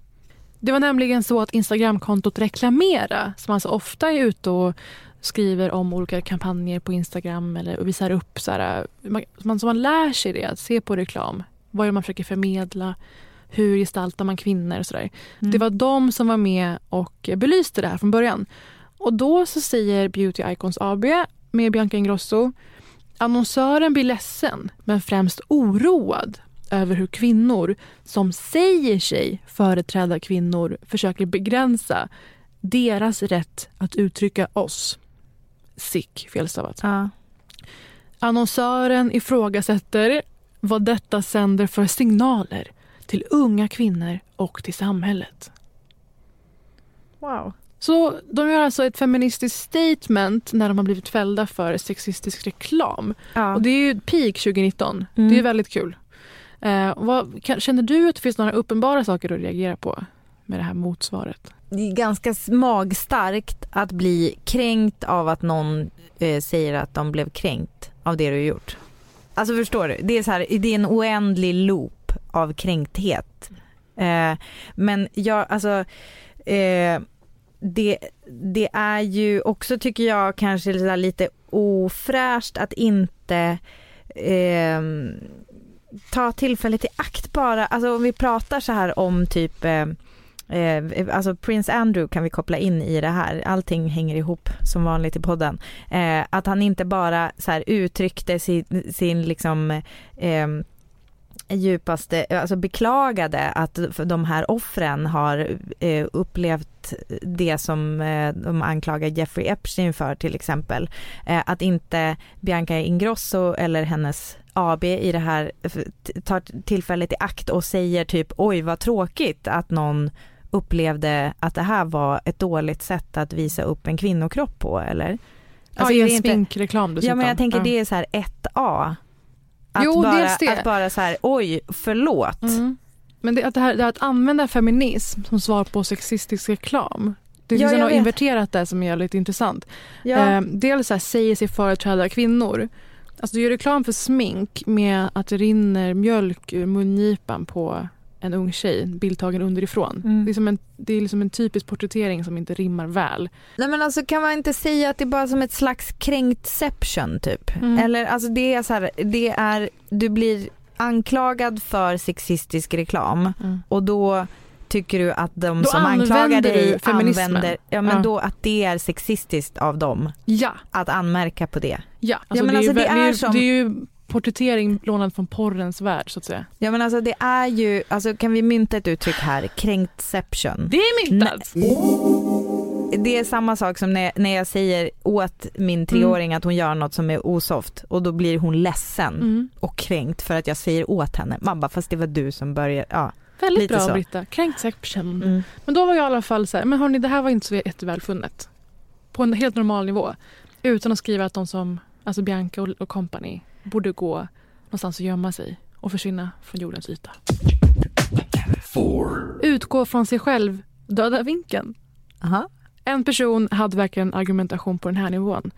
Det var nämligen så att Instagramkontot Reklamera, som alltså ofta är ute och skriver om olika kampanjer på Instagram eller och visar upp så här, man, så man lär sig det, att se på reklam. Vad är det man försöker förmedla? Hur gestaltar man kvinnor och sådär. Mm. Det var de som var med och belyste det här från början. Och då så säger Beauty Icons AB med Bianca Ingrosso Annonsören blir ledsen, men främst oroad över hur kvinnor som säger sig företräda kvinnor försöker begränsa deras rätt att uttrycka oss. Sick, felstavat. Ja. Annonsören ifrågasätter vad detta sänder för signaler till unga kvinnor och till samhället. Wow. Så de gör alltså ett feministiskt statement när de har blivit fällda för sexistisk reklam. Ja. Och det är ju peak 2019. Mm. Det är väldigt kul. Eh, vad, kan, känner du att det finns några uppenbara saker att reagera på med det här motsvaret? Det är ganska magstarkt att bli kränkt av att någon eh, säger att de blev kränkt av det du har gjort. Alltså förstår du? Det är, så här, det är en oändlig loop av kränkthet. Eh, men jag, alltså eh, det, det är ju också tycker jag kanske lite ofräscht att inte eh, ta tillfället i akt bara, alltså om vi pratar så här om typ eh, eh, alltså Prince Andrew kan vi koppla in i det här, allting hänger ihop som vanligt i podden. Eh, att han inte bara så här uttryckte sin, sin liksom eh, djupaste, alltså beklagade att de här offren har eh, upplevt det som eh, de anklagar Jeffrey Epstein för till exempel. Eh, att inte Bianca Ingrosso eller hennes AB i det här eh, tar tillfället i akt och säger typ oj vad tråkigt att någon upplevde att det här var ett dåligt sätt att visa upp en kvinnokropp på eller? Alltså, ja, i en sminkreklam Ja men jag tänker ja. det är så här 1A. Att jo, bara, dels det. Att bara så här, oj, förlåt. Mm. Men det, att, det här, det här att använda feminism som svar på sexistisk reklam. Det finns Ja, något vet. inverterat där som är lite intressant. Ja. Eh, dels så här, säger sig företräda kvinnor. Alltså du gör reklam för smink med att det rinner mjölk ur mungipan på en ung tjej, bildtagen underifrån. Mm. Det, är som en, det är liksom en typisk porträttering som inte rimmar väl. Nej men alltså kan man inte säga att det är bara som ett slags kränktception typ? Mm. Eller alltså det är så här, det är, du blir anklagad för sexistisk reklam Mm. och då tycker du att de Då som anklagar använder dig feminismen. använder, ja men Ja. då att det är sexistiskt av dem Ja, att anmärka på det. ja. Alltså, men det, är ju, alltså, det är som- det är ju porträttering lånad från porrens värld så att säga. Ja men alltså det är ju, alltså kan vi mynta ett uttryck här, kränktception. Det är myntat! Det är samma sak som när, när jag säger åt min treåring att hon gör något som är osoft och då blir hon ledsen Mm. och kränkt för att jag säger åt henne. Bara, fast det var du som började. Ja. Väldigt bra så. Britta. Kränktception. Mm. Men då var jag i alla fall så här, men hörni det här var inte så jättevälfunnet. På en helt normal nivå. Utan att skriva att de som, alltså Bianca och, och company borde gå någonstans och gömma sig och försvinna från jordens yta. Four. Utgå från sig själv, döda vinkeln. Aha. En person hade verkligen argumentation på den här nivån.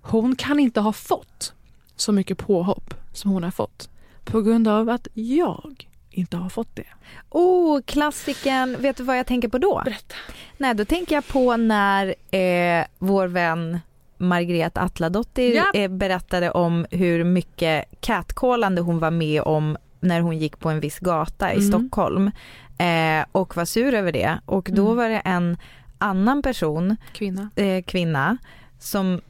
Hon kan inte ha fått så mycket påhopp som hon har fått på grund av att jag inte har fått det. Oh, klassiken. Vet du vad jag tänker på då? Berätta. Nej, då tänker jag på när eh, vår vän Margret Atladottir Ja. berättade om hur mycket catcallande hon var med om när hon gick på en viss gata i Mm. Stockholm eh, och var sur över det. Och då Mm. var det en annan person, Kvinna. eh, kvinna, som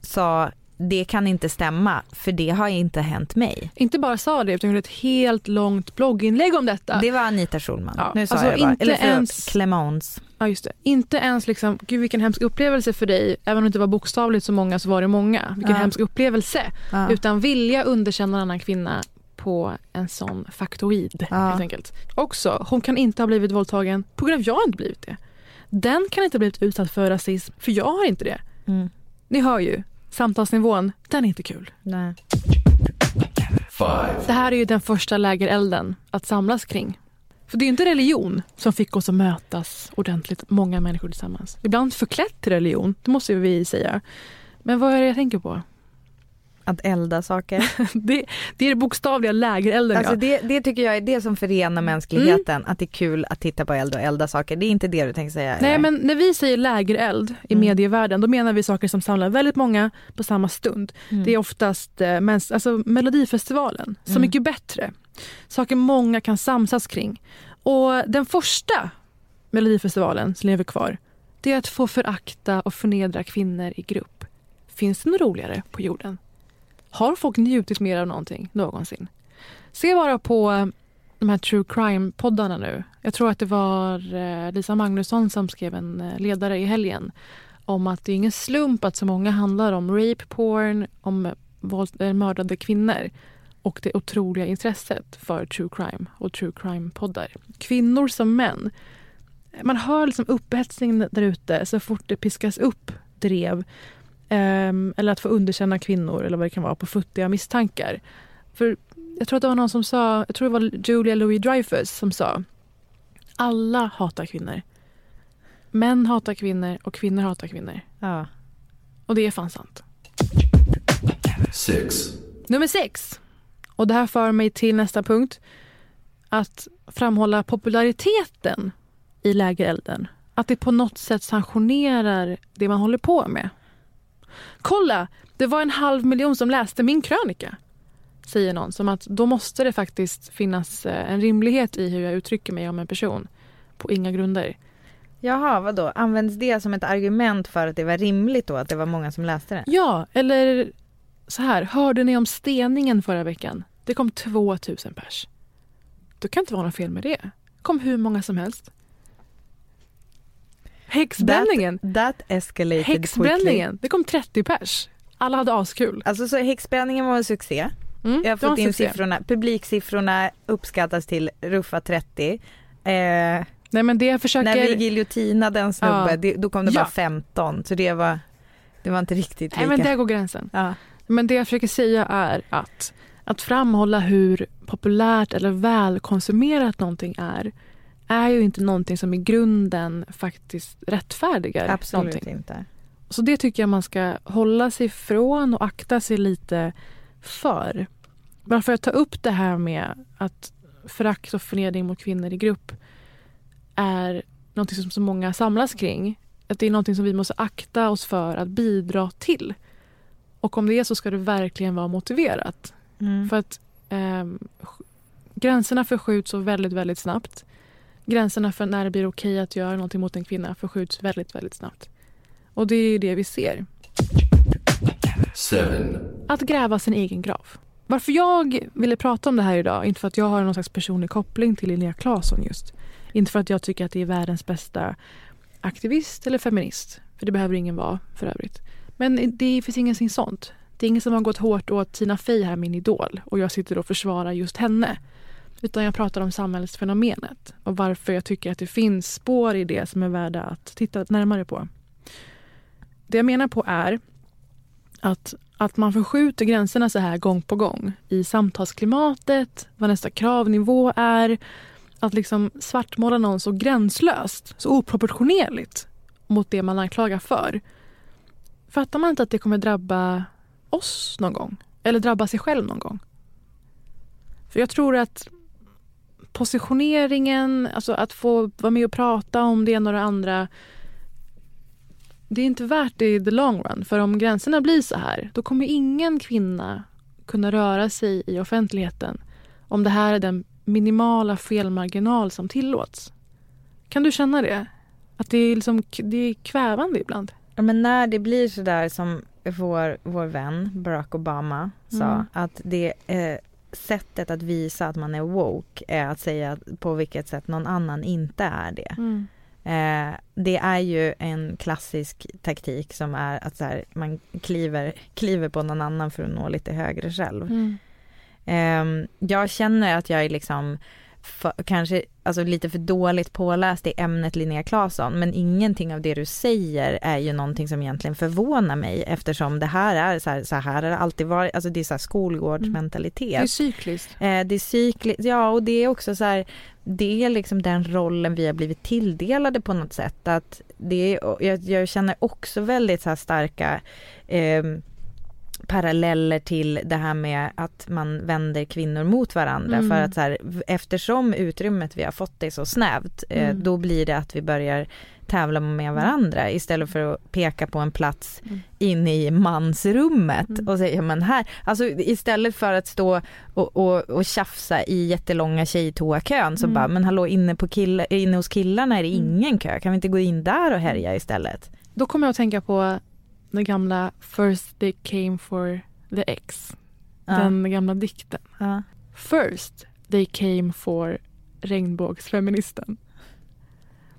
sa det kan inte stämma för det har inte hänt mig. Inte bara sa det utan gjorde ett helt långt blogginlägg om detta. Det var Anita Schulman. Ja, Nu sa alltså jag bara. inte Eller förlåt, ens- Clemence. Ja just det. Inte ens liksom, gud vilken hemsk upplevelse för dig, även om det inte var bokstavligt så många så var det många. Vilken Ja. hemsk upplevelse. Ja. Utan vilja underkänna en annan kvinna på en sån faktoid Ja. helt enkelt. Också, hon kan inte ha blivit våldtagen på grund av att jag inte blivit det. Den kan inte ha blivit utsatt för rasism för jag har inte det. Mm. Ni hör ju, samtalsnivån, den är inte kul. Nej. Five. Det här är ju den första lägerelden att samlas kring. För det är ju inte religion som fick oss att mötas ordentligt, många människor tillsammans. Ibland förklätt till religion, det måste vi säga. Men vad är det jag tänker på? Att elda saker. Det, det är det bokstavliga lägerelden. Alltså ja. det, det tycker jag är det som förenar mänskligheten, att det är kul att titta på eld och elda saker. Det är inte det du tänker säga? Nej eller? men när vi säger lägereld i Mm. medievärlden då menar vi saker som samlar väldigt många på samma stund. Mm. Det är oftast eh, mäns- alltså Melodifestivalen, Så Mm. mycket bättre. Saker många kan samsas kring. Och den första Melodifestivalen som lever kvar det är att få förakta och förnedra kvinnor i grupp. Finns det något roligare på jorden? Har folk njutit mer av någonting någonsin? Se bara på eh, de här true crime-poddarna nu. Jag tror att det var eh, Lisa Magnusson som skrev en eh, ledare i helgen om att det är ingen slump att så många handlar om rape porn, om våld, mördade kvinnor och det otroliga intresset för true crime och true crime-poddar. Kvinnor som män. Man hör liksom upphetsningen där ute så fort det piskas upp drev eller att få underkänna kvinnor eller vad det kan vara på futtiga misstankar. För jag tror att det var någon som sa, jag tror det var Julia Louis-Dreyfus som sa alla hatar kvinnor. Män hatar kvinnor och kvinnor hatar kvinnor. Ja. Och det är fan sant. Six. Nummer sex. Och det här för mig till nästa punkt. Att framhålla populariteten i lägerelden. Att det på något sätt sanktionerar det man håller på med. Kolla, det var en halv miljon som läste min krönika. Säger någon. Som att då måste det faktiskt finnas eh, en rimlighet i hur jag uttrycker mig om en person. På inga grunder. Jaha, vad då? Används det som ett argument för att det var rimligt då att det var många som läste det? Ja, eller så här. Hörde ni om steningen förra veckan? Det kom 2000 pers. Det kan inte vara något fel med. Det kom hur många som helst. Häxbränningen. That, that escalated Häxbränningen. quickly. Det kom 30 pers. Alla hade askul. Alltså så häxbränningen var en succé. Mm, Jag har fått in succé. siffrorna. Publiksiffrorna uppskattas till ruffa 30. Eh, Nej men det jag försöker... När vi giljotinade en snubbe, Ja. det, då kom det Ja. bara 15. Så det var, det var inte riktigt lika. Nej men där går gränsen. Ja. Men det jag försöker säga är att att framhålla hur populärt eller välkonsumerat någonting är är ju inte någonting som i grunden faktiskt rättfärdigar Absolut någonting. inte. Så det tycker jag man ska hålla sig ifrån och akta sig lite för. Varför jag tar upp det här med att förakt och förnedring mot kvinnor i grupp är någonting som så många samlas kring. Att det är någonting som vi måste akta oss för att bidra till. Och om det är så ska det verkligen vara motiverat. Mm. För att sk- gränserna förskjuts så väldigt, väldigt snabbt. Gränserna för när det blir okej att göra någonting mot en kvinna förskjuts väldigt, väldigt snabbt. Och det är det vi ser. Att gräva sin egen grav. Varför jag ville prata om det här idag, inte för att jag har någon slags personlig koppling till Linnea Claesson just. Inte för att jag tycker att det är världens bästa aktivist eller feminist. För det behöver ingen vara för övrigt. Men det finns ingenting sånt. Det är ingen som har gått hårt åt Tina Fey här, min idol. Och jag sitter och försvarar just henne. Utan jag pratar om samhällsfenomenet. Och varför jag tycker att det finns spår i det som är värda att titta närmare på. Det jag menar på är att, att man förskjuter gränserna så här gång på gång i samtalsklimatet, vad nästa kravnivå är. Att liksom svartmåla någon så gränslöst, så oproportionerligt mot det man anklagar för. Fattar man inte att det kommer drabba oss någon gång? Eller drabba sig själv någon gång? För jag tror att positioneringen, alltså att få vara med och prata om det ena och det andra det är inte värt det i the long run. För om gränserna blir så här, då kommer ingen kvinna kunna röra sig i offentligheten om det här är den minimala felmarginal som tillåts. Kan du känna det? Att det är, liksom, det är kvävande ibland? Ja, men när det blir så där som vår, vår vän Barack Obama sa, Mm. att det eh, sättet att visa att man är woke är att säga på vilket sätt någon annan inte är det. Mm. Eh, det är ju en klassisk taktik som är att så här, man kliver, kliver på någon annan för att nå lite högre själv. Mm. Ehm, jag känner att jag är liksom för, kanske alltså lite för dåligt påläst i ämnet Linnea Claesson men ingenting av det du säger är ju någonting som egentligen förvånar mig eftersom det här är så här, så här har det alltid varit, alltså det är så här skolgårdsmentalitet. Det är cykliskt. Eh, det är cykliskt, ja och det är också så här, det är liksom den rollen vi har blivit tilldelade på något sätt. Att det är, jag, jag känner också väldigt så starka eh, paralleller till det här med att man vänder kvinnor mot varandra Mm. för att så här, eftersom utrymmet vi har fått är så snävt eh, Mm. då blir det att vi börjar tävla med varandra istället för att peka på en plats Mm. inne i mansrummet Mm. och säga men här, alltså istället för att stå och, och, och tjafsa i jättelånga tjejtoakön så Mm. bara men hallå inne, på kill, inne hos killarna är det Mm. ingen kö, kan vi inte gå in där och härja istället? Då kommer jag att tänka på den gamla First they came for the ex. Ja. Den gamla dikten. Ja. First they came for regnbågsfeministen.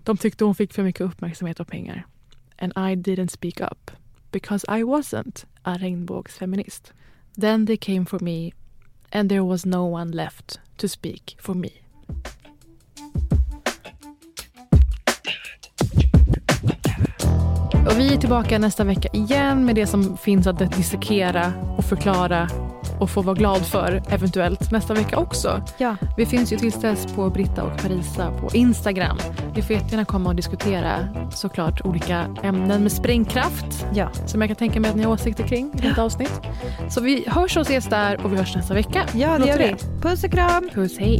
De tyckte hon fick för mycket uppmärksamhet och pengar. And I didn't speak up because I wasn't a regnbågsfeminist. Then they came for me and there was no one left to speak for me. Vi är tillbaka nästa vecka igen med det som finns att dissekera och förklara och få vara glad för eventuellt nästa vecka också. Ja. Vi finns ju tills dess på Britta och Parisa på Instagram. Ni får jättegärna komma och diskutera såklart olika ämnen med sprängkraft Ja. som jag kan tänka mig att ni har åsikter kring i detta avsnitt. Så vi hörs och ses där och vi hörs nästa vecka. Ja, det Låter gör vi. Puss och kram. Puss, hej.